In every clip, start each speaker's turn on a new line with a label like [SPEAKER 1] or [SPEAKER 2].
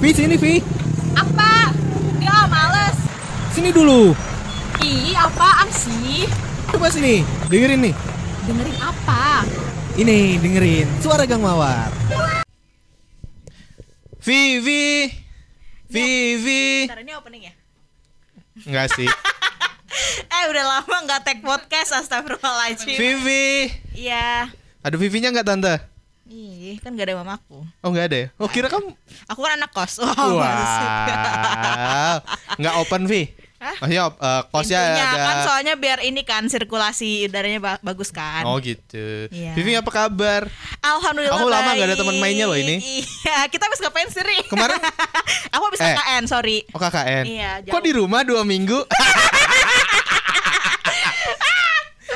[SPEAKER 1] Vi sini Vi.
[SPEAKER 2] Apa? Gak males.
[SPEAKER 1] Sini dulu.
[SPEAKER 2] Ih, apaan sih?
[SPEAKER 1] Coba sini Dengerin nih.
[SPEAKER 2] Dengerin apa?
[SPEAKER 1] Ini dengerin. Suara Gang Mawar. Vi Vi. Vi Vi.
[SPEAKER 2] Bentar, ini opening ya?
[SPEAKER 1] Enggak sih.
[SPEAKER 2] Eh, udah lama nggak tag podcast, astagfirullahaladzim.
[SPEAKER 1] Vivi
[SPEAKER 2] Iya.
[SPEAKER 1] Ada Vivinya nggak tante?
[SPEAKER 2] Ih, kan gak ada mamaku
[SPEAKER 1] Oh nggak ada ya? Oh kira kamu
[SPEAKER 2] Aku kan anak kos Wow,
[SPEAKER 1] Wow Nggak open Vi
[SPEAKER 2] Hah?
[SPEAKER 1] Maksudnya uh, kosnya
[SPEAKER 2] Pintunya
[SPEAKER 1] ada
[SPEAKER 2] kan soalnya biar ini kan sirkulasi udaranya ba- bagus kan
[SPEAKER 1] Oh gitu
[SPEAKER 2] Iya.
[SPEAKER 1] Vivi apa kabar?
[SPEAKER 2] Alhamdulillah
[SPEAKER 1] Aku lama nggak ada teman mainnya loh ini.
[SPEAKER 2] Iya, kita habis ngapain sih Ri?
[SPEAKER 1] Kemarin-
[SPEAKER 2] Aku habis
[SPEAKER 1] Eh.
[SPEAKER 2] KKN, sorry
[SPEAKER 1] Oh KKN
[SPEAKER 2] Iya,
[SPEAKER 1] Kok di rumah dua minggu?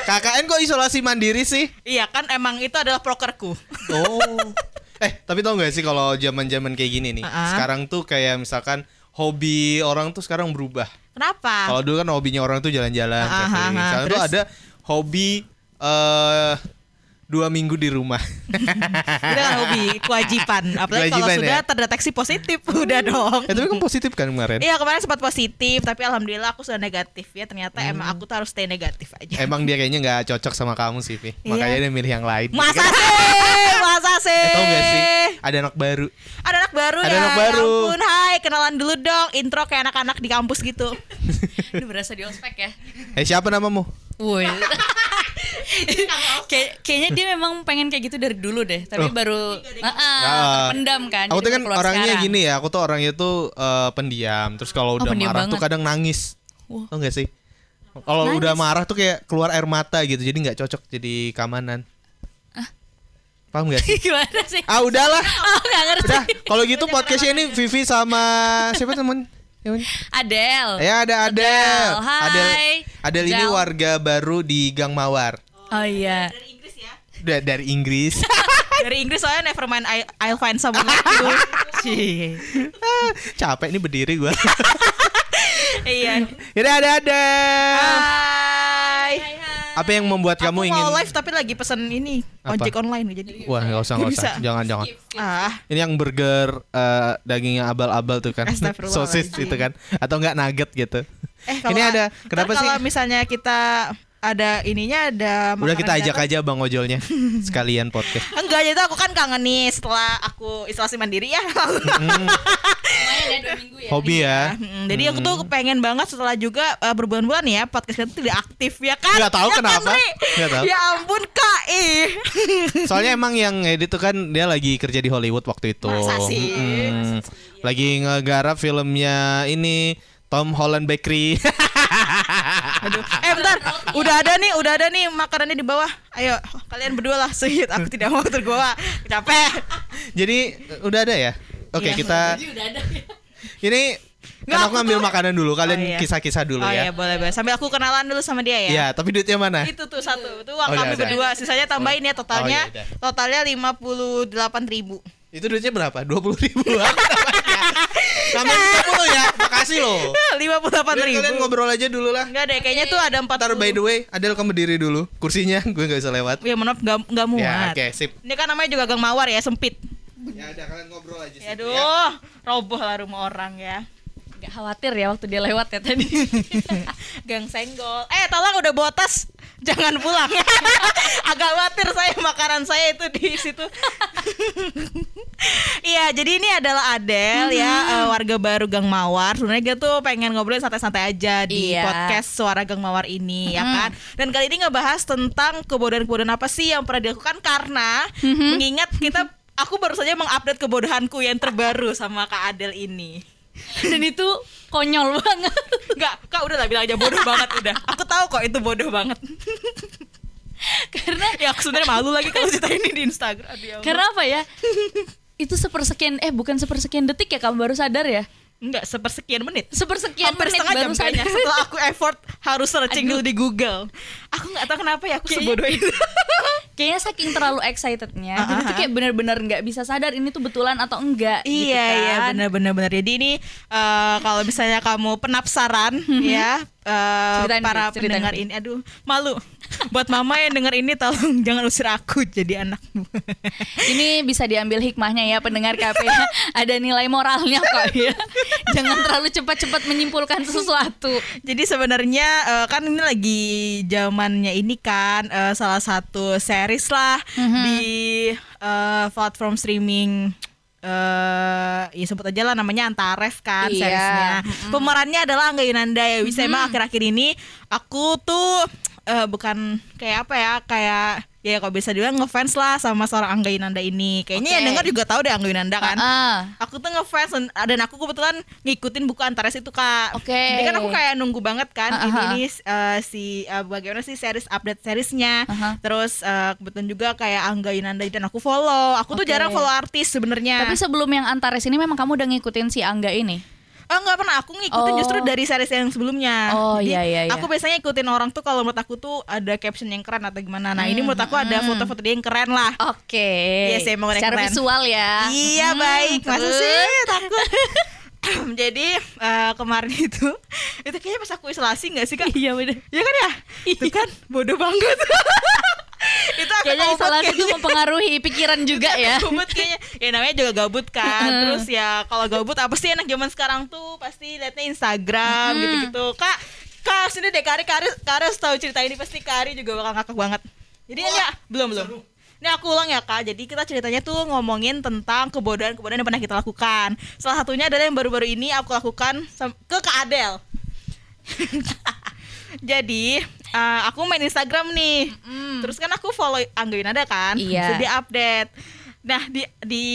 [SPEAKER 1] KKN kok isolasi mandiri sih?
[SPEAKER 2] Iya kan emang itu adalah prokerku
[SPEAKER 1] Oh. Eh, tapi tau gak sih kalau zaman-zaman kayak gini nih.
[SPEAKER 2] Uh-uh.
[SPEAKER 1] Sekarang tuh kayak misalkan hobi orang tuh sekarang berubah.
[SPEAKER 2] Kenapa?
[SPEAKER 1] Kalau dulu kan hobinya orang tuh jalan-jalan,
[SPEAKER 2] ah, ah,
[SPEAKER 1] Sekarang tuh
[SPEAKER 2] terus?
[SPEAKER 1] ada hobi eh dua minggu di rumah.
[SPEAKER 2] Itu kan hobi, kewajiban. Apalagi kalau
[SPEAKER 1] Kewajiban,
[SPEAKER 2] sudah
[SPEAKER 1] ya?
[SPEAKER 2] terdeteksi positif, udah dong.
[SPEAKER 1] eh tapi kan positif kan kemarin.
[SPEAKER 2] Iya kemarin sempat positif, tapi alhamdulillah aku sudah negatif ya. Ternyata emang aku tuh harus stay negatif aja.
[SPEAKER 1] Emang dia kayaknya nggak cocok sama kamu sih, Vi.
[SPEAKER 2] Iya.
[SPEAKER 1] Makanya dia milih yang lain.
[SPEAKER 2] Masa sih? Masa sih?
[SPEAKER 1] Eh, tau gak sih? Ada anak baru.
[SPEAKER 2] Ada anak baru
[SPEAKER 1] Ada
[SPEAKER 2] ya.
[SPEAKER 1] anak baru.
[SPEAKER 2] Ya ampun, hai, kenalan dulu dong. Intro kayak anak-anak di kampus gitu.
[SPEAKER 3] Ini berasa di ospek ya.
[SPEAKER 1] Eh siapa namamu?
[SPEAKER 3] Woi. Kayak kayaknya dia memang pengen kayak gitu dari dulu deh, tapi
[SPEAKER 1] Oh.
[SPEAKER 3] baru
[SPEAKER 1] Ah.
[SPEAKER 3] uh, pendam kan.
[SPEAKER 1] Aku tuh kan orangnya
[SPEAKER 3] sekarang.
[SPEAKER 1] gini ya, aku tuh orangnya tuh eh, pendiam. Terus kalau
[SPEAKER 3] Oh,
[SPEAKER 1] udah
[SPEAKER 3] pendiam
[SPEAKER 1] marah tuh
[SPEAKER 3] banget.
[SPEAKER 1] kadang nangis.
[SPEAKER 3] Wah.
[SPEAKER 1] Tau gak sih? Kalau udah marah tuh kayak keluar air mata gitu, jadi nggak cocok jadi keamanan. Paham gak sih?
[SPEAKER 3] Gimana sih?
[SPEAKER 1] ah udahlah.
[SPEAKER 3] Oh, gak ngerti.
[SPEAKER 1] Udah, kalau gitu podcastnya ini Vivi sama siapa temen? Ini?
[SPEAKER 3] Adel.
[SPEAKER 1] Ya ada Adel.
[SPEAKER 3] Adel, hai.
[SPEAKER 1] Adel, Adel ini warga baru di Gang Mawar.
[SPEAKER 3] Oh iya.
[SPEAKER 2] Dari Inggris ya.
[SPEAKER 1] Da- dari Inggris.
[SPEAKER 2] Dari Inggris soalnya never mind I, I'll find someone like you.
[SPEAKER 1] Ah, Capek nih berdiri gua.
[SPEAKER 2] Iya.
[SPEAKER 1] Yaudah ada Adel.
[SPEAKER 2] Hai.
[SPEAKER 1] Apa yang membuat
[SPEAKER 2] Aku
[SPEAKER 1] kamu
[SPEAKER 2] mau
[SPEAKER 1] ingin
[SPEAKER 2] live tapi lagi pesen ini
[SPEAKER 1] Apa?
[SPEAKER 2] ojek online jadi.
[SPEAKER 1] Wah nggak usah nggak usah jangan jangan
[SPEAKER 2] Ah,
[SPEAKER 1] ini yang burger eh, dagingnya abal-abal tuh kan sosis itu kan atau enggak nugget gitu
[SPEAKER 2] eh kalau
[SPEAKER 1] ini ada kenapa sih
[SPEAKER 2] kalau misalnya kita ada ininya ada
[SPEAKER 1] udah kita ajak
[SPEAKER 2] datang.
[SPEAKER 1] aja bang ojolnya sekalian podcast
[SPEAKER 2] Enggak, jadi aku kan kangen nih setelah aku isolasi mandiri ya.
[SPEAKER 1] Hmm,
[SPEAKER 3] ya minggu ya.
[SPEAKER 1] hobi ya
[SPEAKER 2] Mm, jadi aku tuh pengen banget setelah juga uh, berbulan-bulan ya podcast kita tuh tidak aktif ya kan?
[SPEAKER 1] Nggak tahu
[SPEAKER 2] ya
[SPEAKER 1] kenapa.
[SPEAKER 2] Kan?
[SPEAKER 1] Nggak tahu.
[SPEAKER 2] Ya ampun kak, ih.
[SPEAKER 1] soalnya emang yang edit tuh kan dia lagi kerja di Hollywood waktu itu
[SPEAKER 2] Masa sih?
[SPEAKER 1] Mm-mm. lagi ngegarap filmnya ini Tom Holland Bakery
[SPEAKER 2] Aduh. Eh bentar, udah ada nih, udah ada nih makanannya di bawah. Ayo, kalian berdua lah suyut. Aku tidak mau tergoda. Capek.
[SPEAKER 1] jadi udah ada ya oke
[SPEAKER 2] Iya.
[SPEAKER 1] kita
[SPEAKER 3] Jadi udah ada.
[SPEAKER 1] ini
[SPEAKER 2] Nggak,
[SPEAKER 1] kan aku ngambil
[SPEAKER 2] tuh-
[SPEAKER 1] makanan dulu kalian
[SPEAKER 2] Oh, iya.
[SPEAKER 1] kisah-kisah dulu
[SPEAKER 2] oh
[SPEAKER 1] ya
[SPEAKER 2] iya, boleh boleh. Sambil aku kenalan dulu sama dia ya.
[SPEAKER 1] Iya, tapi duitnya mana?
[SPEAKER 2] Itu tuh satu. Itu uang
[SPEAKER 1] Oh,
[SPEAKER 2] kami
[SPEAKER 1] udah, udah.
[SPEAKER 2] berdua. Sisanya tambahin ya totalnya.
[SPEAKER 1] Oh, iya,
[SPEAKER 2] totalnya lima puluh delapan ribu.
[SPEAKER 1] Itu duitnya berapa? Dua puluh ribu. Sampai sepuluh ya. Makasih loh.
[SPEAKER 2] Lima puluh delapan
[SPEAKER 1] Biar
[SPEAKER 2] ribu.
[SPEAKER 1] kalian ngobrol aja dulu lah.
[SPEAKER 2] Enggak deh, kayaknya tuh ada empat
[SPEAKER 1] Ntar by the way, Adel kamu berdiri dulu. Kursinya gue nggak bisa lewat.
[SPEAKER 2] Ya maaf nggak nggak muat.
[SPEAKER 1] Ya, oke, sip.
[SPEAKER 2] Ini kan namanya juga gang mawar ya sempit.
[SPEAKER 1] Ya udah kalian ngobrol aja
[SPEAKER 2] Ya
[SPEAKER 1] situ
[SPEAKER 2] aduh, roboh lah rumah orang ya.
[SPEAKER 3] Gak khawatir ya waktu dia lewat ya tadi.
[SPEAKER 2] gang senggol. Eh tolong udah bawa tas, jangan pulang. Agak khawatir saya makanan saya itu di situ. Iya, jadi ini adalah Adel ya, eh, warga baru Gang Mawar. Sebenarnya dia tuh pengen ngobrol santai-santai aja di
[SPEAKER 3] Iya.
[SPEAKER 2] podcast Suara Gang Mawar ini ya kan. Dan kali ini ngebahas tentang kebodohan-kebodohan apa sih yang pernah dilakukan karena mengingat kita aku baru saja mengupdate kebodohanku yang terbaru sama Kak Adel ini.
[SPEAKER 3] Dan itu konyol banget.
[SPEAKER 2] Enggak, Kak udah lah bilang aja bodoh banget udah. Aku tahu kok itu bodoh banget.
[SPEAKER 3] Karena
[SPEAKER 2] ya aku sebenarnya malu lagi kalau cerita ini di Instagram. Aduh, ya
[SPEAKER 3] karena apa ya? itu sepersekian eh bukan sepersekian detik ya kamu baru sadar ya?
[SPEAKER 2] enggak sepersekian menit.
[SPEAKER 3] Sepersekian
[SPEAKER 2] Hampir
[SPEAKER 3] menit
[SPEAKER 2] setengah jam
[SPEAKER 3] baru
[SPEAKER 2] kayaknya
[SPEAKER 3] sadar.
[SPEAKER 2] setelah aku effort harus searching
[SPEAKER 3] Aduh.
[SPEAKER 2] dulu di Google. Aku nggak tahu kenapa ya aku
[SPEAKER 3] Kayaknya-
[SPEAKER 2] sebodoh itu.
[SPEAKER 3] Kayaknya saking terlalu excitednya,
[SPEAKER 2] Ah,
[SPEAKER 3] jadi
[SPEAKER 2] ah,
[SPEAKER 3] tuh kayak benar-benar nggak bisa sadar ini tuh betulan atau enggak. gitu
[SPEAKER 2] iya
[SPEAKER 3] kan.
[SPEAKER 2] iya benar. Jadi ini eh, kalau misalnya kamu penasaran ya eh,
[SPEAKER 3] Ceritain,
[SPEAKER 2] para
[SPEAKER 3] ceritain,
[SPEAKER 2] pendengar ini, aduh malu. Buat mama yang denger ini tolong jangan usir aku jadi anakmu.
[SPEAKER 3] Ini bisa diambil hikmahnya ya pendengar KP. Ada nilai moralnya kok ya. Jangan terlalu cepat-cepat menyimpulkan sesuatu.
[SPEAKER 2] Jadi sebenarnya eh, kan ini lagi zamannya ini kan eh, salah satu series lah di eh, platform streaming eh ya sebut aja lah namanya Antares kan
[SPEAKER 3] Iya.
[SPEAKER 2] seriesnya. Pemerannya adalah Angga Yunanda ya. Bisa emang akhir-akhir ini aku tuh eh, bukan kayak apa ya kayak ya kalau bisa dibilang ngefans lah sama seorang Angga Yunanda ini. Kayaknya
[SPEAKER 3] Oke.
[SPEAKER 2] yang dengar juga tahu deh Angga Yunanda kan.
[SPEAKER 3] Ah,
[SPEAKER 2] Aku tuh ngefans dan- aku kebetulan ngikutin buku Antares itu kak.
[SPEAKER 3] Oke.
[SPEAKER 2] Jadi kan aku kayak nunggu banget kan
[SPEAKER 3] Ah, ah,
[SPEAKER 2] ini, ini uh, si uh, bagaimana sih series update seriesnya.
[SPEAKER 3] Aha.
[SPEAKER 2] Terus uh, kebetulan juga kayak Angga Yunanda dan aku follow. Aku tuh
[SPEAKER 3] Oke.
[SPEAKER 2] jarang follow artis sebenarnya.
[SPEAKER 3] Tapi sebelum yang Antares ini memang kamu udah ngikutin si Angga ini.
[SPEAKER 2] Oh nggak pernah aku ngikutin
[SPEAKER 3] Oh.
[SPEAKER 2] justru dari series yang sebelumnya.
[SPEAKER 3] Oh,
[SPEAKER 2] Jadi,
[SPEAKER 3] iya, iya, iya.
[SPEAKER 2] Aku biasanya ikutin orang tuh kalau menurut aku tuh ada caption yang keren atau gimana. Nah ini menurut aku ada foto-foto dia yang keren lah.
[SPEAKER 3] Oke.
[SPEAKER 2] Yes, emang udah
[SPEAKER 3] Secara
[SPEAKER 2] keren.
[SPEAKER 3] visual ya.
[SPEAKER 2] Iya
[SPEAKER 3] Hmm,
[SPEAKER 2] baik, masa sih takut. Jadi eh, kemarin itu itu kayaknya pas aku isolasi nggak sih kak?
[SPEAKER 3] Iya bener.
[SPEAKER 2] Iya kan ya? Itu kan bodoh banget.
[SPEAKER 3] Kayaknya isolasi itu mempengaruhi pikiran juga ya.
[SPEAKER 2] gabut kayaknya. Ya namanya juga gabut kan. Terus ya kalau gabut apa sih enak zaman sekarang tuh pasti liatnya Instagram gitu-gitu. Kak, Kak sini deh Kari Kari Kari tahu cerita ini pasti Kari juga bakal ngakak banget. Jadi ini ya belum belum. Ini aku ulang ya kak. Jadi kita ceritanya tuh ngomongin tentang kebodohan-kebodohan yang pernah kita lakukan. Salah satunya adalah yang baru-baru ini aku lakukan ke Kak Adel. Jadi eh, aku main Instagram nih. Terus kan aku follow Angga Yunada kan.
[SPEAKER 3] Iya.
[SPEAKER 2] Dia update. Nah di di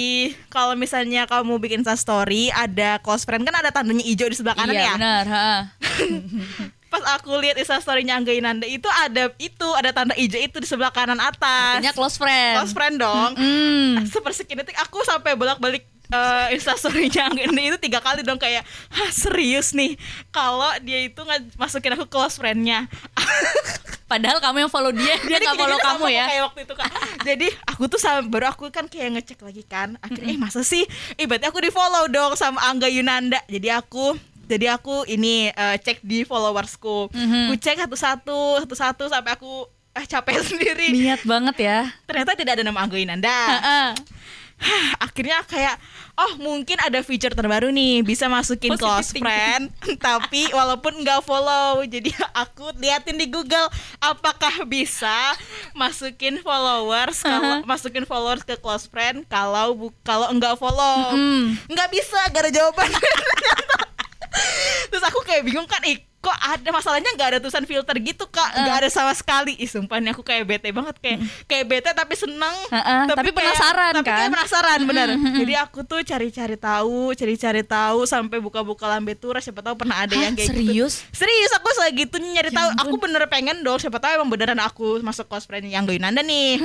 [SPEAKER 2] kalau misalnya kamu bikin Insta story ada close friend kan ada tandanya hijau di sebelah kanan
[SPEAKER 3] iya
[SPEAKER 2] ya.
[SPEAKER 3] benar. ha.
[SPEAKER 2] Pas aku lihat Insta story-nya Angga Yunanda itu ada itu ada tanda hijau itu di sebelah kanan atas.
[SPEAKER 3] Artinya close friend.
[SPEAKER 2] Close friend dong.
[SPEAKER 3] Hmm.
[SPEAKER 2] Sepersekian detik aku sampai bolak-balik eh Insta story-nya Angga Yunanda itu tiga kali dong kayak Hah, serius nih kalau dia itu nggak masukin aku close friend-nya.
[SPEAKER 3] Padahal kamu yang follow dia, dia nggak follow kamu ya.
[SPEAKER 2] Kayak waktu itu kak. Jadi aku tuh sama, baru aku kan kayak ngecek lagi kan. Akhirnya eh masa sih? Eh berarti aku di follow dong sama Angga Yunanda. Jadi aku jadi aku ini eh, cek di followersku.
[SPEAKER 3] Mhm.
[SPEAKER 2] Aku cek satu-satu satu-satu sampai aku eh capek sendiri.
[SPEAKER 3] Niat banget ya.
[SPEAKER 2] Ternyata tidak ada nama Angga Yunanda. Hah, akhirnya kayak oh mungkin ada feature terbaru nih bisa masukin
[SPEAKER 3] Positive
[SPEAKER 2] close
[SPEAKER 3] thinking.
[SPEAKER 2] friend tapi walaupun nggak follow jadi aku liatin di Google apakah bisa masukin followers kalau masukin followers ke close friend kalau bu kalau nggak follow
[SPEAKER 3] Mm.
[SPEAKER 2] nggak bisa gak ada jawaban terus aku kayak bingung kan ih kok ada masalahnya nggak ada tulisan filter gitu kak? Nggak ada sama sekali. Ih sumpah nih aku kayak bete banget kayak kayak bete tapi seneng.
[SPEAKER 3] Heeh, tapi
[SPEAKER 2] kayak-
[SPEAKER 3] penasaran
[SPEAKER 2] tapi kayak
[SPEAKER 3] kan?
[SPEAKER 2] penasaran bener. Jadi aku tuh cari-cari tahu cari-cari tahu sampai buka-buka lambe turas siapa tahu pernah ada
[SPEAKER 3] Hah,
[SPEAKER 2] yang kayak
[SPEAKER 3] serius?
[SPEAKER 2] gitu. serius? Aku segitu nyari
[SPEAKER 3] Ya
[SPEAKER 2] tahu. Aku bener pengen dong. Siapa tahu emang beneran aku masuk cosplay yang Goinanda nih.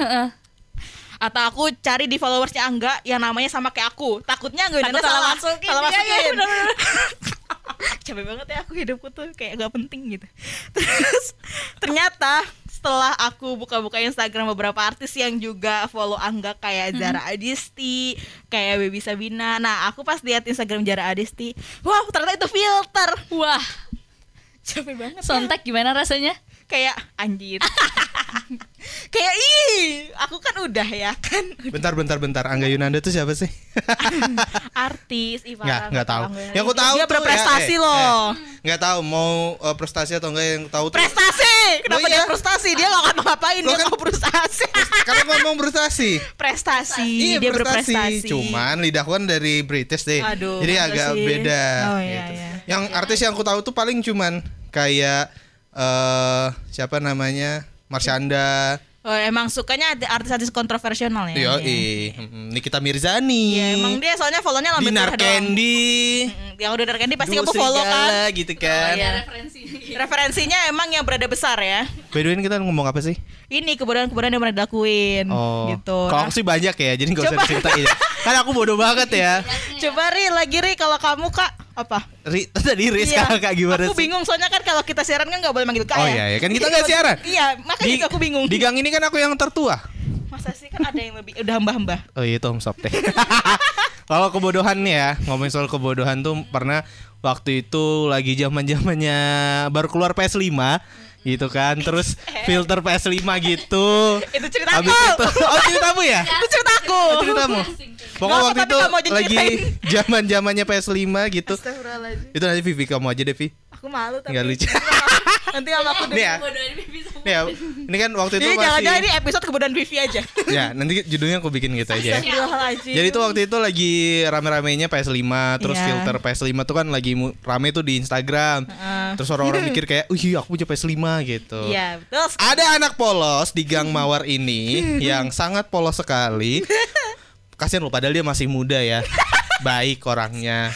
[SPEAKER 2] Atau aku cari di followersnya Angga yang namanya sama kayak aku. Takutnya Yunanda
[SPEAKER 3] Takut salah
[SPEAKER 2] salah
[SPEAKER 3] masukin.
[SPEAKER 2] salah
[SPEAKER 3] Iya, iya,
[SPEAKER 2] masukin.
[SPEAKER 3] bener-bener.
[SPEAKER 2] capek banget ya aku hidupku tuh kayak gak penting gitu terus ternyata setelah aku buka-buka Instagram beberapa artis yang juga follow Angga kayak Zara Adisti, kayak Baby Sabina. Nah, aku pas lihat Instagram Zara Adisti, wow ternyata itu filter.
[SPEAKER 3] Wah,
[SPEAKER 2] Capek banget. ya.
[SPEAKER 3] sontek gimana rasanya?
[SPEAKER 2] Kayak anjir. kayak ih, aku kan udah ya kan
[SPEAKER 1] Bentar bentar bentar Angga Yunanda tuh siapa sih?
[SPEAKER 2] artis Ivana
[SPEAKER 1] Nggak, nggak tahu. Yang aku tahu
[SPEAKER 2] dia
[SPEAKER 1] tuh
[SPEAKER 2] berprestasi
[SPEAKER 1] ya, eh,
[SPEAKER 2] loh.
[SPEAKER 1] eh, nggak tahu mau eh, prestasi atau enggak yang tahu tuh.
[SPEAKER 2] Prestasi. Kenapa
[SPEAKER 1] Oh, iya?
[SPEAKER 2] dia prestasi? Dia gak ngapa-ngapain,
[SPEAKER 1] Lo
[SPEAKER 2] dia
[SPEAKER 1] kan-
[SPEAKER 2] mau prestasi.
[SPEAKER 1] Karena ngomong prestasi.
[SPEAKER 2] prestasi,
[SPEAKER 1] Iya
[SPEAKER 2] dia
[SPEAKER 1] prestasi.
[SPEAKER 2] berprestasi.
[SPEAKER 1] Cuman lidahku kan dari British deh.
[SPEAKER 2] Aduh,
[SPEAKER 1] Jadi agak
[SPEAKER 2] sih?
[SPEAKER 1] beda.
[SPEAKER 2] Oh, iya,
[SPEAKER 1] gitu.
[SPEAKER 2] iya.
[SPEAKER 1] Yang artis yang aku tahu tuh paling cuman kayak eh siapa namanya Marshanda.
[SPEAKER 2] Oh, emang sukanya artis-artis kontroversial ya. Iya.
[SPEAKER 1] Nikita Mirzani.
[SPEAKER 2] Iya, emang dia soalnya follow-nya lambe
[SPEAKER 1] Dinar
[SPEAKER 2] doang.
[SPEAKER 1] Candy.
[SPEAKER 2] Yang udah dari Candy pasti kamu follow kan.
[SPEAKER 1] Gitu kan.
[SPEAKER 2] iya.
[SPEAKER 3] referensi.
[SPEAKER 2] Referensinya emang yang berada besar ya.
[SPEAKER 1] By the way, kita ngomong apa sih?
[SPEAKER 2] Ini kebodohan-kebodohan yang pernah dilakuin
[SPEAKER 1] Oh,
[SPEAKER 2] gitu.
[SPEAKER 1] Kalau
[SPEAKER 2] Nah,
[SPEAKER 1] aku sih banyak ya, jadi nggak usah diceritain. kan aku bodoh banget ya.
[SPEAKER 2] coba Ri, lagi Ri kalau kamu Kak apa?
[SPEAKER 1] Ri, tadi Riz
[SPEAKER 2] Iya.
[SPEAKER 1] kakak gimana
[SPEAKER 2] Aku
[SPEAKER 1] sih?
[SPEAKER 2] bingung soalnya kan kalau kita siaran kan nggak boleh manggil Kak
[SPEAKER 1] Oh
[SPEAKER 2] ya.
[SPEAKER 1] iya, ya kan kita nggak siaran.
[SPEAKER 2] Iya, makanya itu aku bingung.
[SPEAKER 1] Di gang ini kan aku yang tertua.
[SPEAKER 2] Masa sih kan ada yang lebih udah hamba-hamba.
[SPEAKER 1] Oh iya Tom Sop teh. Kalau kebodohan nih ya, ngomongin soal kebodohan tuh pernah waktu itu lagi zaman zamannya baru keluar PS5. Gitu kan. Terus filter PS5 gitu.
[SPEAKER 2] Itu cerita
[SPEAKER 1] Habis
[SPEAKER 2] aku.
[SPEAKER 1] itu oh ceritamu ya?
[SPEAKER 2] Itu ceritaku.
[SPEAKER 1] Oh, ceritamu. Pokoknya waktu itu lagi
[SPEAKER 2] ceritain.
[SPEAKER 1] zaman-zamannya PS5 gitu. Itu nanti Vivi kamu aja deh, Vi.
[SPEAKER 2] Aku malu tapi.
[SPEAKER 1] Nggak lucu.
[SPEAKER 2] Nanti sama aku
[SPEAKER 1] Nih ya. Ya, ini kan waktu itu
[SPEAKER 2] Jadi jangan-jangan ini
[SPEAKER 1] masih
[SPEAKER 2] episode kebodohan Vivi aja.
[SPEAKER 1] Ya, nanti judulnya aku bikin gitu aja ya. Jadi itu waktu itu lagi rame-ramenya PS5 Terus
[SPEAKER 2] Iya.
[SPEAKER 1] filter PS5 tuh kan lagi rame tuh di Instagram. Terus orang-orang mikir kayak Wih aku punya PS5 gitu
[SPEAKER 2] Iya, betul.
[SPEAKER 1] Ada anak polos di Gang Mawar ini Yang sangat polos sekali Kasian loh padahal dia masih muda ya Baik orangnya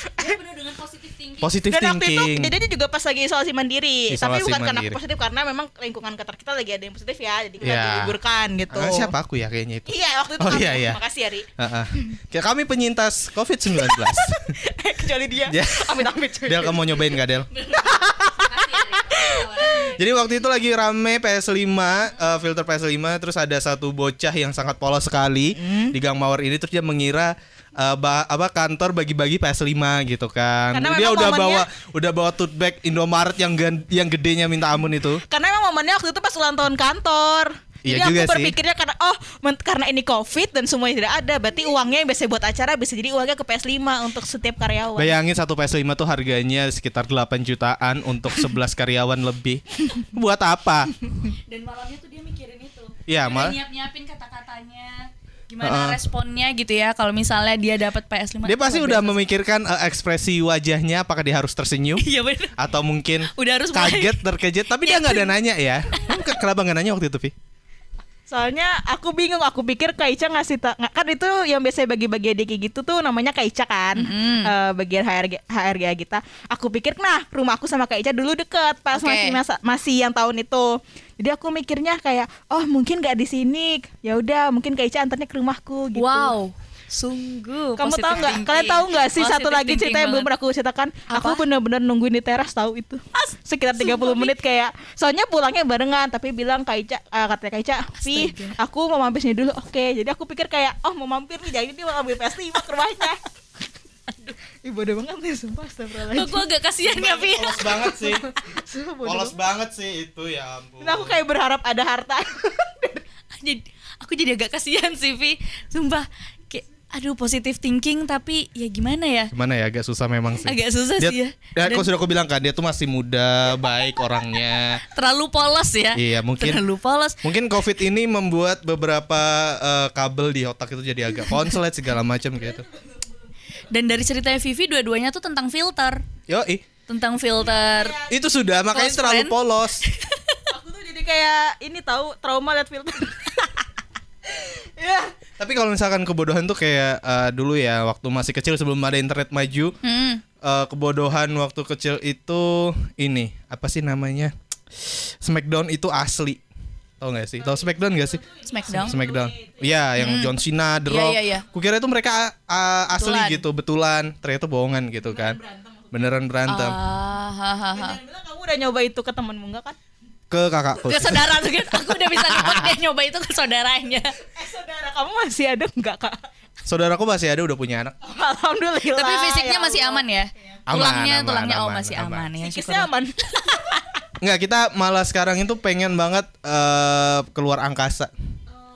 [SPEAKER 3] thinking.
[SPEAKER 1] Positive
[SPEAKER 2] Dan waktu itu
[SPEAKER 1] thinking
[SPEAKER 2] kejadiannya juga pas lagi isolasi mandiri. Tapi
[SPEAKER 1] Isolasi
[SPEAKER 2] bukan karena
[SPEAKER 1] mandiri.
[SPEAKER 2] aku positif karena memang lingkungan kantor kita lagi ada yang positif ya. Jadi kita
[SPEAKER 1] Iya.
[SPEAKER 2] diliburkan gitu.
[SPEAKER 1] Ah, Siapa aku ya kayaknya itu
[SPEAKER 2] Iya, waktu itu
[SPEAKER 1] Oh,
[SPEAKER 2] kamu.
[SPEAKER 1] iya, iya.
[SPEAKER 2] Makasih ya, Ri.
[SPEAKER 1] Heeh. Kayak Kami penyintas COVID-19
[SPEAKER 2] Kecuali dia.
[SPEAKER 1] Ya.
[SPEAKER 2] Amit-amit. cuy.
[SPEAKER 1] Del kamu mau nyobain gak Del? Jadi waktu itu lagi rame PS5, eh, filter PS5 terus ada satu bocah yang sangat polos sekali
[SPEAKER 2] Hmm.
[SPEAKER 1] di Gang Mawar ini terus dia mengira eh, ba- apa kantor bagi-bagi PS5 gitu kan.
[SPEAKER 2] Karena
[SPEAKER 1] dia udah
[SPEAKER 2] momennya-
[SPEAKER 1] bawa udah bawa tote bag Indomaret yang yang gedenya minta ampun itu.
[SPEAKER 2] Karena emang momennya waktu itu pas ulang tahun kantor.
[SPEAKER 1] Iya
[SPEAKER 2] Jadi
[SPEAKER 1] juga
[SPEAKER 2] aku
[SPEAKER 1] sih.
[SPEAKER 2] berpikirnya karena oh karena ini covid dan semuanya tidak ada, berarti uangnya yang biasa buat acara bisa jadi uangnya ke PS5 untuk setiap karyawan.
[SPEAKER 1] Bayangin satu PS5 tuh harganya sekitar 8 jutaan untuk 11 karyawan lebih. Buat apa?
[SPEAKER 3] Dan malamnya tuh dia mikirin itu.
[SPEAKER 1] Iya,
[SPEAKER 3] Dia
[SPEAKER 1] mal-
[SPEAKER 3] nyiap-nyiapin kata-katanya. Gimana
[SPEAKER 1] Heeh.
[SPEAKER 3] responnya gitu ya kalau misalnya dia dapat PS5.
[SPEAKER 1] Dia pasti udah
[SPEAKER 3] biasa.
[SPEAKER 1] memikirkan eh, ekspresi wajahnya apakah dia harus tersenyum
[SPEAKER 3] Iya benar.
[SPEAKER 1] atau mungkin
[SPEAKER 3] Udah harus mulai.
[SPEAKER 1] kaget terkejut tapi dia nggak ada nanya ya Kamu ke- kenapa nggak nanya waktu itu Vi
[SPEAKER 2] Soalnya aku bingung, aku pikir Kaica ngasih ta- kan itu yang biasa bagi-bagi adik gitu tuh namanya Kaica kan, Eh, bagian HRG, HRGA kita. Aku pikir nah rumahku sama Kaica dulu deket pas
[SPEAKER 3] Oke.
[SPEAKER 2] masih masa, masih yang tahun itu. Jadi aku mikirnya kayak oh mungkin nggak di sini, ya udah mungkin Kaica antarnya ke rumahku gitu.
[SPEAKER 3] Wow. Sungguh.
[SPEAKER 2] Kamu tahu nggak? Kalian tahu nggak sih satu
[SPEAKER 3] Positive
[SPEAKER 2] lagi cerita yang belum pernah aku ceritakan? Aku
[SPEAKER 3] Apa?
[SPEAKER 2] bener-bener nungguin di teras tahu itu. Sekitar 30 menit kayak soalnya pulangnya barengan tapi bilang Kaica eh, katanya Kaica, "Vi,
[SPEAKER 3] Astaga.
[SPEAKER 2] aku mau mampir sini dulu." Oke, jadi aku pikir kayak oh mau mampir nih jadi dia mau ambil PS5 ke rumahnya. Aduh, ih bodoh banget nih sumpah
[SPEAKER 3] Kok
[SPEAKER 2] astagfirullahaladzim.
[SPEAKER 3] gue agak kasihan ya, Vi?
[SPEAKER 1] polos banget sih.
[SPEAKER 2] Sumpah
[SPEAKER 1] polos
[SPEAKER 2] banget.
[SPEAKER 1] banget sih itu ya ampun.
[SPEAKER 2] Dan aku kayak berharap ada harta.
[SPEAKER 3] jadi aku jadi agak kasihan sih Vi sumpah kayak aduh positive thinking tapi ya gimana ya?
[SPEAKER 1] Gimana ya agak susah memang sih.
[SPEAKER 3] Agak susah
[SPEAKER 1] dia,
[SPEAKER 3] sih ya.
[SPEAKER 1] ya,
[SPEAKER 3] Dan
[SPEAKER 1] kok sudah aku bilang kan dia tuh masih muda baik orangnya.
[SPEAKER 3] Terlalu polos ya.
[SPEAKER 1] Iya, mungkin-
[SPEAKER 3] terlalu polos.
[SPEAKER 1] mungkin covid ini membuat beberapa eh, kabel di otak itu jadi agak konslet segala macam gitu
[SPEAKER 3] dan dari ceritanya Vivi dua-duanya tuh tentang filter
[SPEAKER 1] yo ih
[SPEAKER 3] tentang filter
[SPEAKER 1] itu sudah makanya
[SPEAKER 3] Close
[SPEAKER 1] terlalu
[SPEAKER 3] friend.
[SPEAKER 1] polos
[SPEAKER 2] aku tuh jadi kayak ini tahu trauma liat filter. ya,
[SPEAKER 1] Tapi kalau misalkan kebodohan tuh kayak eh, dulu ya waktu masih kecil sebelum ada internet maju,
[SPEAKER 3] Hmm.
[SPEAKER 1] eh, kebodohan waktu kecil itu ini apa sih namanya? Smackdown itu asli. Tahu nggak sih? Tahu Smackdown nggak sih?
[SPEAKER 3] Smackdown
[SPEAKER 1] Smackdown. Iya, yang John Cena, The
[SPEAKER 3] Iya,
[SPEAKER 1] Rock.
[SPEAKER 3] iya, iya.
[SPEAKER 1] Kukira itu mereka ah, asli
[SPEAKER 3] Betulan.
[SPEAKER 1] gitu, betulan. Ternyata bohongan gitu kan. Beneran berantem.
[SPEAKER 3] Ah, ha, ha, ha.
[SPEAKER 2] Dan bilang kamu udah nyoba itu ke temenmu enggak kan?
[SPEAKER 1] Ke kakakku.
[SPEAKER 3] ke saudara tuh kan aku udah bisa nebak dia nyoba itu ke saudaranya
[SPEAKER 2] Eh saudara kamu masih ada enggak kak?
[SPEAKER 1] Saudaraku masih ada udah punya anak.
[SPEAKER 2] Alhamdulillah.
[SPEAKER 3] tapi fisiknya
[SPEAKER 2] ya
[SPEAKER 3] masih aman ya
[SPEAKER 1] Aman,
[SPEAKER 3] tulangnya
[SPEAKER 1] aman,
[SPEAKER 3] tulangnya oh
[SPEAKER 1] aman,
[SPEAKER 3] masih
[SPEAKER 1] aman.
[SPEAKER 3] aman, ya syukurlah.
[SPEAKER 2] aman.
[SPEAKER 1] Enggak, kita malah sekarang itu pengen banget eh, keluar angkasa.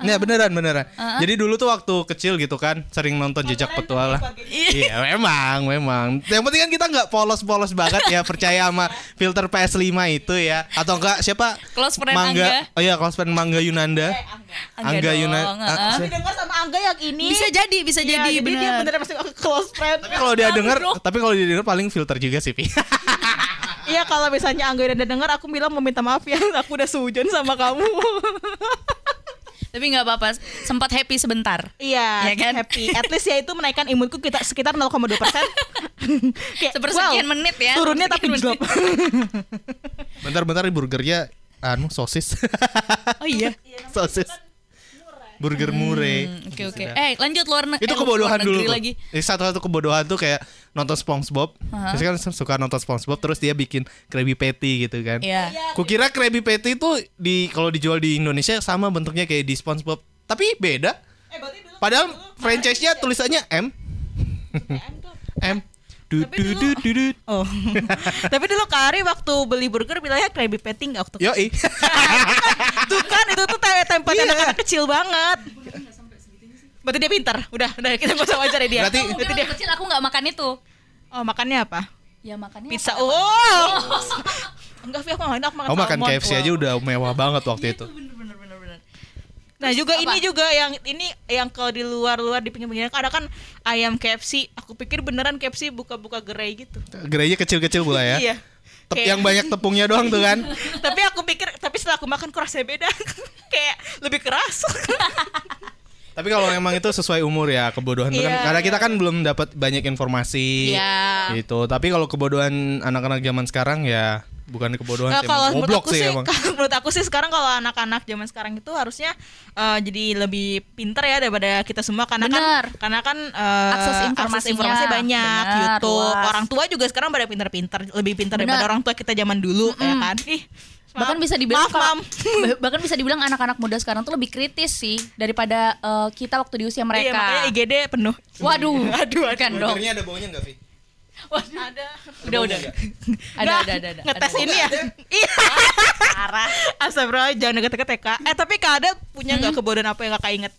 [SPEAKER 1] Iya beneran beneran. Jadi dulu tuh waktu kecil gitu kan sering nonton jejak petualang. iya memang memang. Yang penting kan kita nggak polos-polos banget ya percaya sama filter PS5 itu ya. Atau enggak siapa?
[SPEAKER 3] Close friend
[SPEAKER 1] Mangga.
[SPEAKER 3] Angga.
[SPEAKER 1] Oh iya close friend Mangga Yunanda.
[SPEAKER 3] Angga dong,
[SPEAKER 1] Yunanda.
[SPEAKER 3] heeh.
[SPEAKER 2] Tapi dengar sama Angga yang ini.
[SPEAKER 3] bisa jadi bisa
[SPEAKER 2] Iya,
[SPEAKER 3] jadi
[SPEAKER 2] jadi dia
[SPEAKER 3] benar
[SPEAKER 2] beneran masih close friend.
[SPEAKER 1] Tapi kalau dia denger, tapi kalau dia denger paling filter juga sih, Pi.
[SPEAKER 2] Iya kalau misalnya Angga udah dengar aku bilang mau minta maaf ya aku udah sujon sama kamu.
[SPEAKER 3] tapi nggak apa-apa sempat happy sebentar
[SPEAKER 2] Iya,
[SPEAKER 3] Ya kan?
[SPEAKER 2] happy. At least ya itu menaikkan imunku kita sekitar 0,2 persen.
[SPEAKER 3] Sepersekian menit ya,
[SPEAKER 2] Turunnya tapi drop.
[SPEAKER 1] Bentar-bentar di burgernya anu sosis.
[SPEAKER 3] oh iya
[SPEAKER 1] sosis. Burger.
[SPEAKER 3] Hmm, oke oke eh lanjut luar ne-
[SPEAKER 1] itu
[SPEAKER 3] eh,
[SPEAKER 1] kebodohan dulu
[SPEAKER 3] negeri lagi
[SPEAKER 1] Ini satu-satu kebodohan tuh kayak nonton SpongeBob.
[SPEAKER 3] Aha.
[SPEAKER 1] Terus kan suka nonton SpongeBob terus dia bikin Krabby Patty gitu kan.
[SPEAKER 3] Iya.
[SPEAKER 1] Kukira Krabby Patty itu di kalau dijual di Indonesia sama bentuknya kayak di SpongeBob, tapi beda.
[SPEAKER 2] Eh berarti dulu
[SPEAKER 1] Padahal franchise-nya tulisannya M. M. du,
[SPEAKER 2] Tapi
[SPEAKER 1] du,
[SPEAKER 2] dulu-
[SPEAKER 1] du, du, du.
[SPEAKER 2] Oh. Tapi dulu Kari waktu beli burger bilangnya Krabby Patty nggak waktu
[SPEAKER 1] Yoi.
[SPEAKER 2] Tuh kan itu tuh te- tempat
[SPEAKER 1] Iya.
[SPEAKER 2] anak-anak kecil banget. Berarti dia pintar. Udah, udah kita gak usah wajar ya dia.
[SPEAKER 1] Berarti-
[SPEAKER 2] Berarti dia.
[SPEAKER 3] kecil aku nggak makan itu.
[SPEAKER 2] Oh, makannya apa?
[SPEAKER 3] Ya makannya
[SPEAKER 2] Pizza.
[SPEAKER 3] apa?
[SPEAKER 2] Oh. Enggak, Vi, aku nggak aku makan
[SPEAKER 1] Aku makan. KFC aja udah mewah banget waktu itu.
[SPEAKER 3] Bener bener bener.
[SPEAKER 2] Nah juga
[SPEAKER 3] apa?
[SPEAKER 2] ini juga yang ini yang kalau di luar-luar di pinggir-pinggir ada kan ayam KFC. Aku pikir beneran KFC buka-buka gerai gitu.
[SPEAKER 1] Gereja kecil-kecil pula ya.
[SPEAKER 2] Iya.
[SPEAKER 1] Tep-
[SPEAKER 2] Kayak-
[SPEAKER 1] yang banyak tepungnya doang tuh kan.
[SPEAKER 2] tapi aku pikir tapi setelah aku makan kok rasanya beda. Kayak lebih keras.
[SPEAKER 1] Tapi kalau emang itu sesuai umur ya kebodohan itu kan
[SPEAKER 2] Iya,
[SPEAKER 1] karena kita kan belum dapat banyak informasi.
[SPEAKER 2] Iya.
[SPEAKER 1] Gitu. Tapi kalau kebodohan anak-anak zaman sekarang ya bukan kebodohan
[SPEAKER 2] Nah,
[SPEAKER 1] sih,
[SPEAKER 2] kalau
[SPEAKER 1] emang
[SPEAKER 2] menurut
[SPEAKER 1] goblok
[SPEAKER 2] aku
[SPEAKER 1] sih
[SPEAKER 2] sih,
[SPEAKER 1] emang.
[SPEAKER 2] kalau menurut aku sih sekarang kalau anak-anak zaman sekarang itu harusnya eh, jadi lebih pinter ya daripada kita semua karena
[SPEAKER 3] Bener.
[SPEAKER 2] kan karena kan eh,
[SPEAKER 3] Akses
[SPEAKER 2] akses
[SPEAKER 3] informasinya.
[SPEAKER 2] informasi banyak
[SPEAKER 3] Bener,
[SPEAKER 2] YouTube
[SPEAKER 3] luas.
[SPEAKER 2] orang tua juga sekarang pada pinter-pinter lebih pinter
[SPEAKER 3] Bener.
[SPEAKER 2] daripada orang tua kita zaman dulu ya kan ih
[SPEAKER 3] bahkan
[SPEAKER 2] maaf.
[SPEAKER 3] bisa dibilang
[SPEAKER 2] maaf,
[SPEAKER 3] kalau-
[SPEAKER 2] Mam.
[SPEAKER 3] bah- bahkan bisa dibilang anak-anak muda sekarang tuh lebih kritis sih daripada eh, kita waktu di usia
[SPEAKER 2] iya
[SPEAKER 3] mereka.
[SPEAKER 2] makanya IGD penuh
[SPEAKER 3] Waduh,
[SPEAKER 2] Aduh,
[SPEAKER 3] bukan dong.
[SPEAKER 1] Burgernya ada baunya enggak, Vi?
[SPEAKER 2] Ada
[SPEAKER 3] Udah udah. Ada ada ada ada.
[SPEAKER 2] ngetes
[SPEAKER 3] ada.
[SPEAKER 2] ini ya iya
[SPEAKER 3] Parah.
[SPEAKER 2] Astagfirullah jangan deket-deket ya kak eh tapi kak ada punya nggak kebodohan apa yang kakak inget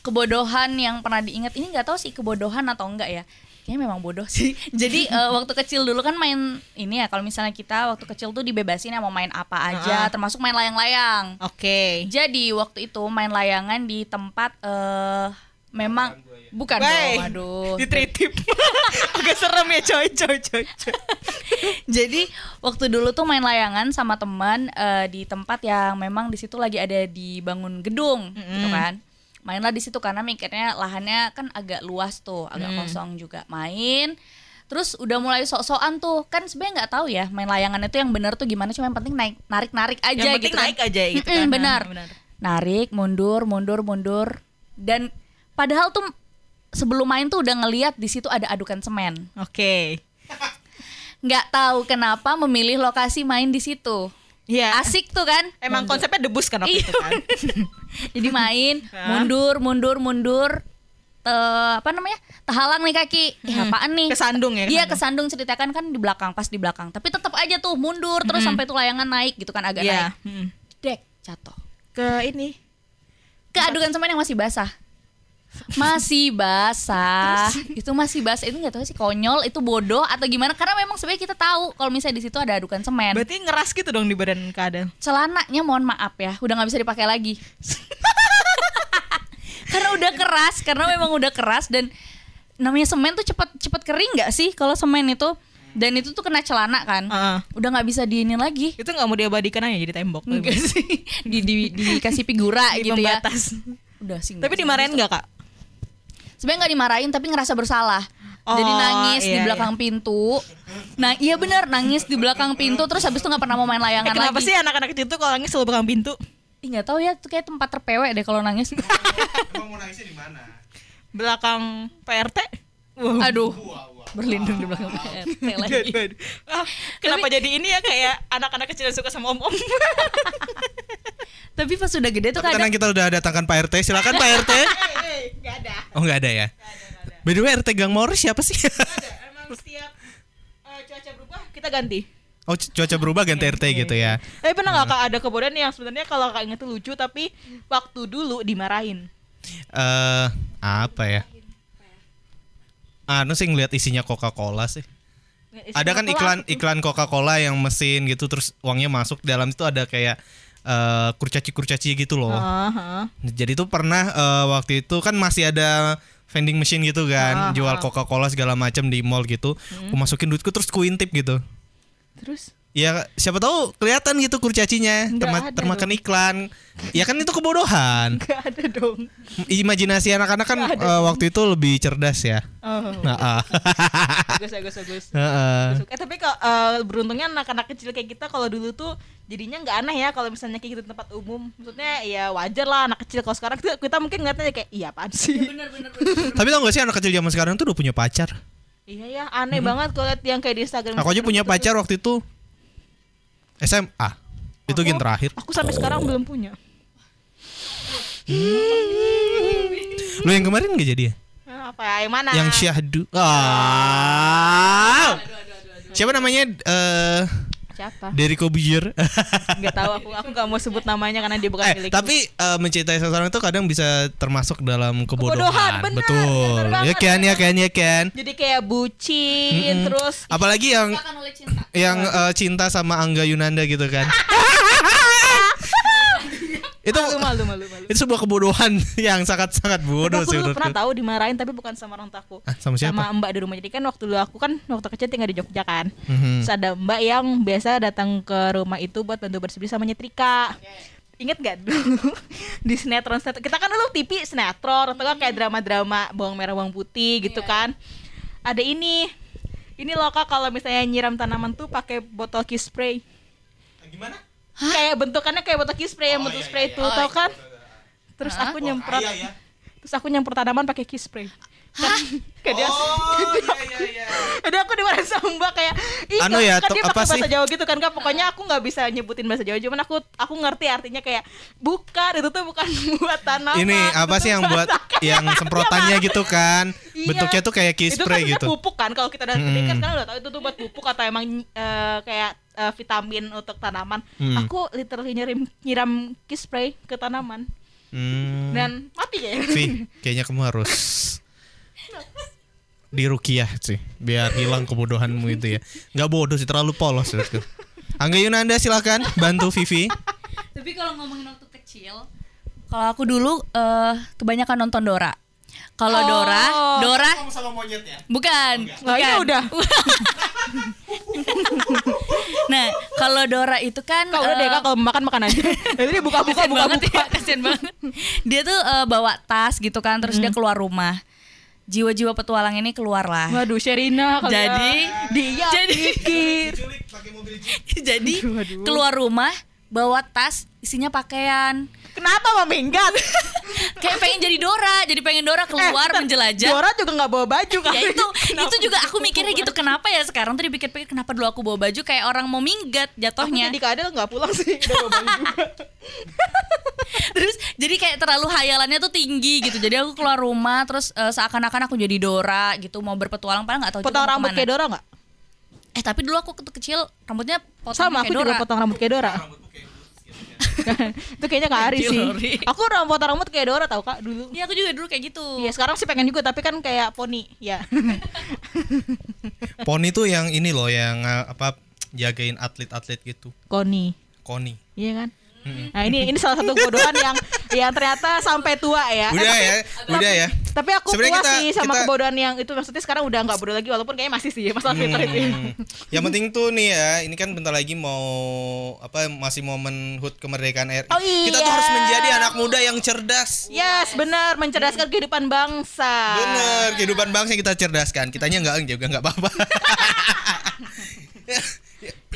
[SPEAKER 3] Kebodohan yang pernah diingat ini nggak tahu sih kebodohan atau enggak ya. Kayaknya memang bodoh sih. Jadi eh, waktu kecil dulu kan main ini ya kalau misalnya kita waktu kecil tuh dibebasin ya mau main apa aja,
[SPEAKER 2] Heeh.
[SPEAKER 3] termasuk main layang-layang.
[SPEAKER 2] oke
[SPEAKER 3] Jadi waktu itu main layangan di tempat eh memang bukan
[SPEAKER 2] Wey,
[SPEAKER 3] dong, aduh.
[SPEAKER 2] ditritip agak serem ya coy coy coy, coy.
[SPEAKER 3] Jadi waktu dulu tuh main layangan sama teman eh, di tempat yang memang di situ lagi ada dibangun gedung gitu kan. Mainlah di situ karena mikirnya lahannya kan agak luas tuh, agak kosong juga. Main Terus udah mulai sok-sokan tuh kan sebenarnya nggak tahu ya main layangan itu yang bener tuh gimana cuma yang penting naik narik narik aja
[SPEAKER 2] yang penting
[SPEAKER 3] gitu kan.
[SPEAKER 2] naik aja gitu
[SPEAKER 3] Mm-mm,
[SPEAKER 2] kan
[SPEAKER 3] benar.
[SPEAKER 2] Benar.
[SPEAKER 3] narik mundur mundur mundur dan padahal tuh sebelum main tuh udah ngeliat di situ ada adukan semen
[SPEAKER 2] oke
[SPEAKER 3] nggak tahu kenapa memilih lokasi main di situ
[SPEAKER 2] Iya.
[SPEAKER 3] asik tuh kan
[SPEAKER 2] Emang
[SPEAKER 3] Mundur.
[SPEAKER 2] konsepnya debus kan waktu
[SPEAKER 3] Iya,
[SPEAKER 2] itu kan.
[SPEAKER 3] jadi main mundur mundur mundur Te- apa namanya terhalang nih kaki Ih, apaan nih
[SPEAKER 2] Kesandung ya.
[SPEAKER 3] Iya
[SPEAKER 2] kesandung.
[SPEAKER 3] kesandung ceritakan kan di belakang pas di belakang tapi tetap aja tuh mundur terus sampai tuh layangan naik gitu kan agak
[SPEAKER 2] Iya.
[SPEAKER 3] naik
[SPEAKER 2] Mm.
[SPEAKER 3] dek jatuh
[SPEAKER 2] Ke ini.
[SPEAKER 3] ke adukan semen yang masih basah masih basah. Itu masih basah. Itu nggak tahu sih konyol itu bodoh atau gimana? Karena memang sebenarnya kita tahu kalau misalnya di situ ada adukan semen.
[SPEAKER 2] Berarti ngeras gitu dong di badan keadaan.
[SPEAKER 3] celananya mohon maaf ya udah nggak bisa dipakai lagi. Karena udah keras karena memang udah keras dan namanya semen tuh cepat cepat kering nggak sih kalau semen itu? Dan itu tuh kena celana kan?
[SPEAKER 2] Heeh.
[SPEAKER 3] udah nggak bisa diinin lagi.
[SPEAKER 2] Itu nggak mau diabadikan aja jadi tembok.
[SPEAKER 3] enggak sih. Di, di dikasih figura
[SPEAKER 2] Di
[SPEAKER 3] gitu ya.
[SPEAKER 2] pembatas.
[SPEAKER 3] udah sih
[SPEAKER 2] Tapi dimarahin nggak kak?
[SPEAKER 3] Sebenarnya nggak dimarahin tapi ngerasa bersalah jadi
[SPEAKER 2] Oh,
[SPEAKER 3] nangis di
[SPEAKER 2] iya,
[SPEAKER 3] belakang pintu nah iya bener nangis di belakang pintu terus habis itu nggak pernah mau main
[SPEAKER 2] Eh,
[SPEAKER 3] layangan
[SPEAKER 2] kenapa
[SPEAKER 3] lagi
[SPEAKER 2] sih anak-anak kecil tuh kalau nangis selalu belakang pintu?
[SPEAKER 3] Ih nggak tahu ya itu kayak tempat terpewek deh kalau nangis
[SPEAKER 1] Emang mau nangisnya di mana?
[SPEAKER 2] Belakang PRT? Wow.
[SPEAKER 3] aduh berlindung di belakang PRT lagi.
[SPEAKER 2] Ah, kenapa jadi ini ya kayak anak-anak kecil yang suka sama om-om?
[SPEAKER 3] tapi pas sudah gede tuh
[SPEAKER 1] Tapi
[SPEAKER 3] kadang
[SPEAKER 1] karena kita udah datangkan Pak RT, silakan Pak RT.
[SPEAKER 2] Gak ada.
[SPEAKER 1] Oh nggak ada ya? By the way RT Gang Morris siapa sih?
[SPEAKER 2] Ada. Emang setiap eh, cuaca berubah kita ganti.
[SPEAKER 1] oh cu- cuaca berubah ganti RT gitu ya?
[SPEAKER 2] Tapi pernah nggak kak ada kebodohan yang sebenarnya kalau kak inget tuh lucu tapi waktu dulu dimarahin.
[SPEAKER 1] Eh apa ya? Anu sih ngeliat isinya Coca-Cola sih. Ada kan iklan iklan Coca-Cola yang mesin gitu terus uangnya masuk dalam itu ada kayak eh, kurcaci-kurcaci gitu loh.
[SPEAKER 2] Heeh.
[SPEAKER 1] Jadi tuh pernah eh, waktu itu kan masih ada vending machine gitu kan,
[SPEAKER 2] Ah,
[SPEAKER 1] jual. Coca-Cola segala macam di mall gitu. Aku masukin duitku terus ku intip gitu.
[SPEAKER 2] Terus?
[SPEAKER 1] Ya siapa tahu kelihatan gitu kurcacinya terma- termakan iklan. Ya kan itu kebodohan.
[SPEAKER 2] Gak ada dong.
[SPEAKER 1] Imajinasi anak-anak kan eh, waktu itu lebih cerdas ya.
[SPEAKER 2] Oh.
[SPEAKER 1] Nah, ah.
[SPEAKER 2] bagus bagus bagus.
[SPEAKER 1] Heeh.
[SPEAKER 2] Eh tapi kalau eh, beruntungnya anak-anak kecil kayak kita kalau dulu tuh jadinya nggak aneh ya kalau misalnya kayak gitu di tempat umum. Maksudnya ya wajar lah anak kecil kalau sekarang kita, kita mungkin ngeliatnya kayak iya apaan sih.
[SPEAKER 1] Tapi tau gak sih anak kecil zaman sekarang tuh udah punya pacar.
[SPEAKER 2] iya ya aneh banget kalau liat yang kayak di Instagram.
[SPEAKER 1] Aku aja punya
[SPEAKER 2] gitu.
[SPEAKER 1] pacar waktu itu SMA. Itu gen terakhir.
[SPEAKER 2] Aku sampai sekarang belum punya.
[SPEAKER 1] Lu yang kemarin gak jadi ya?
[SPEAKER 2] Apa ya? Yang mana?
[SPEAKER 1] Yang syahdu. Ah. Siapa namanya? Eh
[SPEAKER 2] Siapa?
[SPEAKER 1] Derry Kobuzier.
[SPEAKER 2] Nggak tahu aku. Aku nggak mau sebut namanya karena dia bukan
[SPEAKER 1] eh,
[SPEAKER 2] milik.
[SPEAKER 1] tapi eh, mencintai seseorang itu kadang bisa termasuk dalam kebodohan.
[SPEAKER 2] Kebodohan, benar,
[SPEAKER 1] Betul.
[SPEAKER 2] benar
[SPEAKER 1] Ya kan, ya kan, ya kan.
[SPEAKER 2] Jadi kayak bucin,
[SPEAKER 1] Mm-mm.
[SPEAKER 2] terus
[SPEAKER 1] Apalagi yang
[SPEAKER 3] Akan oleh cinta.
[SPEAKER 1] yang eh, cinta sama Angga Yunanda gitu kan. itu
[SPEAKER 2] malu malu malu malu.
[SPEAKER 1] itu sebuah kebodohan yang sangat-sangat bodoh
[SPEAKER 2] aku
[SPEAKER 1] sih menurutku.
[SPEAKER 2] pernah tahu dimarahin tapi bukan sama orang taku.
[SPEAKER 1] Ah, sama siapa?
[SPEAKER 2] Sama mbak di rumah. Jadi kan waktu dulu aku kan waktu kecil tinggal di Jogja kan.
[SPEAKER 1] Mhm.
[SPEAKER 2] Terus ada mbak yang biasa datang ke rumah itu buat bantu bersih sama nyetrika. Ingat gak dulu di sinetron, sinetron kita kan dulu TV sinetron atau kan kayak drama-drama bawang merah bawang putih gitu kan. Ada ini. Ini loh kak kalau misalnya nyiram tanaman tuh pakai botol kiss spray.
[SPEAKER 1] Gimana?
[SPEAKER 2] Kayak bentukannya kayak botol kiss spray yang
[SPEAKER 1] Oh,
[SPEAKER 2] bentuk
[SPEAKER 1] iya,
[SPEAKER 2] spray
[SPEAKER 1] iya,
[SPEAKER 2] itu
[SPEAKER 1] iya.
[SPEAKER 2] tau kan? Terus
[SPEAKER 3] Hah?
[SPEAKER 2] aku nyemprot
[SPEAKER 1] kaya ya.
[SPEAKER 2] terus aku nyemprot tanaman pakai kiss spray. Hah? Kayak dia
[SPEAKER 1] Oh, iya iya iya.
[SPEAKER 2] Jadi aku dimarahin sama mbak kayak Ih,
[SPEAKER 1] Anu
[SPEAKER 2] kan-
[SPEAKER 1] ya,
[SPEAKER 2] kan dia
[SPEAKER 1] apa
[SPEAKER 2] pakai
[SPEAKER 1] sih?
[SPEAKER 2] bahasa Jawa gitu kan kak Pokoknya aku nggak bisa nyebutin bahasa Jawa Cuman aku aku ngerti artinya kayak Bukan, itu tuh bukan buat tanaman
[SPEAKER 1] Ini apa sih yang buat yang semprotannya gitu kan?
[SPEAKER 2] Iya.
[SPEAKER 1] Bentuknya tuh kayak kiss
[SPEAKER 2] Itu kan
[SPEAKER 1] spray gitu.
[SPEAKER 2] pupuk kan Kalau kita udah gede
[SPEAKER 1] Mm.
[SPEAKER 2] kan sekarang udah tahu itu tuh buat pupuk Atau emang eh, kayak eh, vitamin untuk tanaman
[SPEAKER 1] Mm.
[SPEAKER 2] Aku literally nyiram, nyiram kiss spray ke tanaman
[SPEAKER 1] Hmm.
[SPEAKER 2] Dan mati kayaknya
[SPEAKER 1] Vi, kayaknya kamu harus di rukiah sih, biar hilang kebodohanmu itu ya. Nggak bodoh sih, terlalu polos. menurutku. Angga Yunanda silakan bantu Vivi.
[SPEAKER 3] Tapi kalau ngomongin waktu kecil, kalau aku dulu eh kebanyakan nonton Dora. Kalau
[SPEAKER 2] Oh.
[SPEAKER 3] Dora, Dora
[SPEAKER 1] sama monyet ya?
[SPEAKER 3] bukan.
[SPEAKER 2] Nah, ini
[SPEAKER 3] bukan.
[SPEAKER 2] udah.
[SPEAKER 3] nah, kalau Dora itu kan
[SPEAKER 2] Kak udah deh
[SPEAKER 3] eh,
[SPEAKER 2] kak kalau makan makan aja Jadi buka-buka
[SPEAKER 3] kasian banget
[SPEAKER 2] buka-buka
[SPEAKER 3] ya, kasian banget. Dia tuh eh, bawa tas gitu kan, terus dia keluar rumah. Jiwa-jiwa petualang ini keluar lah.
[SPEAKER 2] Waduh Sherina kali
[SPEAKER 3] Jadi,
[SPEAKER 2] ya. dia
[SPEAKER 3] jadi-
[SPEAKER 2] pikir
[SPEAKER 3] Jadi
[SPEAKER 2] Waduh.
[SPEAKER 3] keluar rumah bawa tas isinya pakaian.
[SPEAKER 2] Kenapa mau minggat?
[SPEAKER 3] Kayak pengen jadi Dora, jadi pengen Dora keluar
[SPEAKER 2] Eh,
[SPEAKER 3] menjelajah.
[SPEAKER 2] Dora juga nggak bawa baju kan?
[SPEAKER 3] ya itu itu juga aku mikirnya gitu kenapa ya sekarang tuh dipikir-pikir kenapa dulu aku bawa baju kayak orang mau minggat
[SPEAKER 2] Aku
[SPEAKER 3] jatuhnya
[SPEAKER 2] jadi kadal nggak pulang sih udah bawa baju juga.
[SPEAKER 3] terus jadi kayak terlalu hayalannya tuh tinggi gitu jadi aku keluar rumah terus eh, seakan-akan aku jadi Dora gitu mau berpetualang padahal nggak tahu
[SPEAKER 2] Potong rambut kayak Dora nggak?
[SPEAKER 3] eh tapi dulu aku kecil rambutnya potong
[SPEAKER 2] Sama
[SPEAKER 3] kayak
[SPEAKER 2] aku
[SPEAKER 3] Dora
[SPEAKER 2] juga potong rambut kayak Dora. itu kayaknya Kak Ari sih. Aku rambut rambut kayak Dora tau kak dulu.
[SPEAKER 3] Iya aku juga dulu kayak gitu
[SPEAKER 2] Iya sekarang sih pengen juga tapi kan kayak poni ya.
[SPEAKER 1] Poni tuh yang ini loh, yang eh, apa jagain atlet-atlet gitu.
[SPEAKER 2] Koni.
[SPEAKER 1] Koni.
[SPEAKER 2] Iya kan? Nah ini ini salah satu kebodohan yang yang ternyata sampai tua ya.
[SPEAKER 1] Udah
[SPEAKER 2] Eh,
[SPEAKER 1] ya, udah ya.
[SPEAKER 2] Tapi aku
[SPEAKER 1] Sebenarnya
[SPEAKER 2] puas
[SPEAKER 1] kita-
[SPEAKER 2] sih sama
[SPEAKER 1] kita-
[SPEAKER 2] kebodohan yang itu maksudnya sekarang udah nggak bodoh lagi walaupun kayaknya masih sih masalah filter itu.
[SPEAKER 1] Hmm. Yang penting tuh nih ya, ini kan bentar lagi mau apa masih momen HUT kemerdekaan RI.
[SPEAKER 2] Oh
[SPEAKER 1] Kita tuh
[SPEAKER 2] iya.
[SPEAKER 1] harus menjadi anak muda yang cerdas.
[SPEAKER 2] Yes, benar mencerdaskan kehidupan bangsa.
[SPEAKER 1] Bener, kehidupan bangsa yang kita cerdaskan. Kitanya enggak juga enggak apa-apa.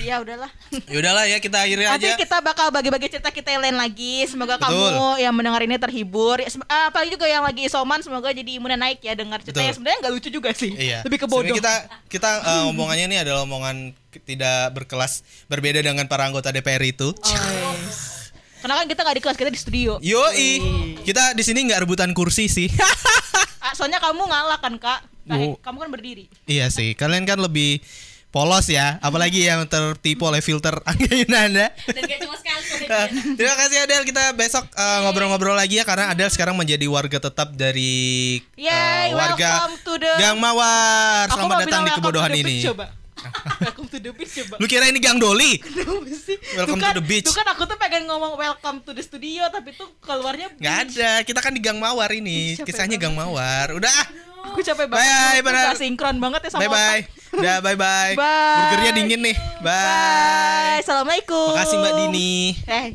[SPEAKER 2] Iya udahlah.
[SPEAKER 1] ya udahlah ya kita akhiri
[SPEAKER 2] Nanti
[SPEAKER 1] aja.
[SPEAKER 2] kita bakal bagi-bagi cerita kita yang lain lagi. Semoga
[SPEAKER 1] Betul.
[SPEAKER 2] kamu yang mendengar ini terhibur. Ya, ah, apalagi juga yang lagi isoman semoga jadi imunnya naik ya dengar cerita
[SPEAKER 1] Betul.
[SPEAKER 2] yang sebenarnya nggak lucu juga sih.
[SPEAKER 1] Iya.
[SPEAKER 2] Lebih ke bodoh.
[SPEAKER 1] Sebenarnya kita kita eh, omongannya ini adalah omongan tidak berkelas berbeda dengan para anggota DPR itu.
[SPEAKER 2] Oh, yes. Karena kan kita nggak di kelas kita di studio.
[SPEAKER 1] Yoi, kita di sini nggak rebutan kursi sih.
[SPEAKER 2] Ah, soalnya kamu ngalah kan kak. Nah,
[SPEAKER 1] Oh.
[SPEAKER 2] Kamu kan berdiri.
[SPEAKER 1] iya sih, kalian kan lebih polos ya, apalagi yang tertipu oleh filter Angga Yunanda.
[SPEAKER 3] dan gak cuma sekali
[SPEAKER 1] Terima kasih Adel, kita besok eh, ngobrol-ngobrol lagi ya karena Adel sekarang menjadi warga tetap dari eh,
[SPEAKER 2] Yay,
[SPEAKER 1] warga
[SPEAKER 2] welcome to the-
[SPEAKER 1] Gang Mawar.
[SPEAKER 2] Aku
[SPEAKER 1] Selamat datang di kebodohan ini.
[SPEAKER 2] beach, Coba. welcome to the beach coba.
[SPEAKER 1] Lu kira ini Gang Doli?
[SPEAKER 2] Kenapa sih?
[SPEAKER 1] Welcome
[SPEAKER 2] Tuh kan-
[SPEAKER 1] to the beach.
[SPEAKER 2] Tuh kan aku tuh pengen ngomong welcome to the studio tapi tuh keluarnya
[SPEAKER 1] Nggak ada, kita kan di Gang Mawar ini. Kisahnya. Gang Mawar. Udah.
[SPEAKER 2] Aku capek banget.
[SPEAKER 1] Bye,
[SPEAKER 2] nggak sinkron banget ya sama
[SPEAKER 1] Bye bye. Udah bye bye.
[SPEAKER 2] Bye.
[SPEAKER 1] Burgernya dingin nih. Bye.
[SPEAKER 2] Bye. Assalamualaikum.
[SPEAKER 1] Makasih Mbak Dini.
[SPEAKER 2] Eh,